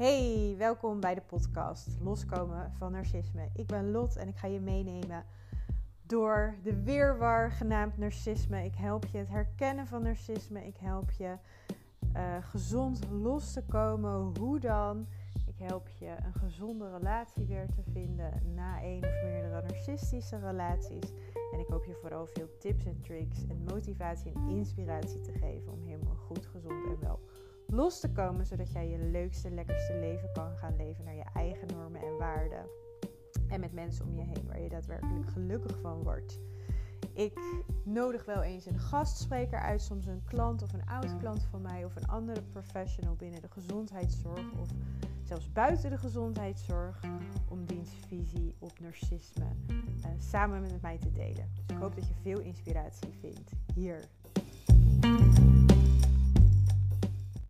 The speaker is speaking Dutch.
Hey, welkom bij de podcast Loskomen van Narcisme. Ik ben Lot en ik ga je meenemen door de weerwar genaamd narcisme. Ik help je het herkennen van narcisme. Ik help je uh, gezond los te komen. Hoe dan? Ik help je een gezonde relatie weer te vinden na één of meerdere narcistische relaties. En ik hoop je vooral veel tips en tricks en motivatie en inspiratie te geven om helemaal los te komen, zodat jij je leukste, lekkerste leven kan gaan leven naar je eigen normen en waarden. En met mensen om je heen waar je daadwerkelijk gelukkig van wordt. Ik nodig wel eens een gastspreker uit, soms een klant of een oud klant van mij of een andere professional binnen de gezondheidszorg of zelfs buiten de gezondheidszorg om dienstvisie op narcisme uh, samen met mij te delen. Dus ik hoop dat je veel inspiratie vindt hier.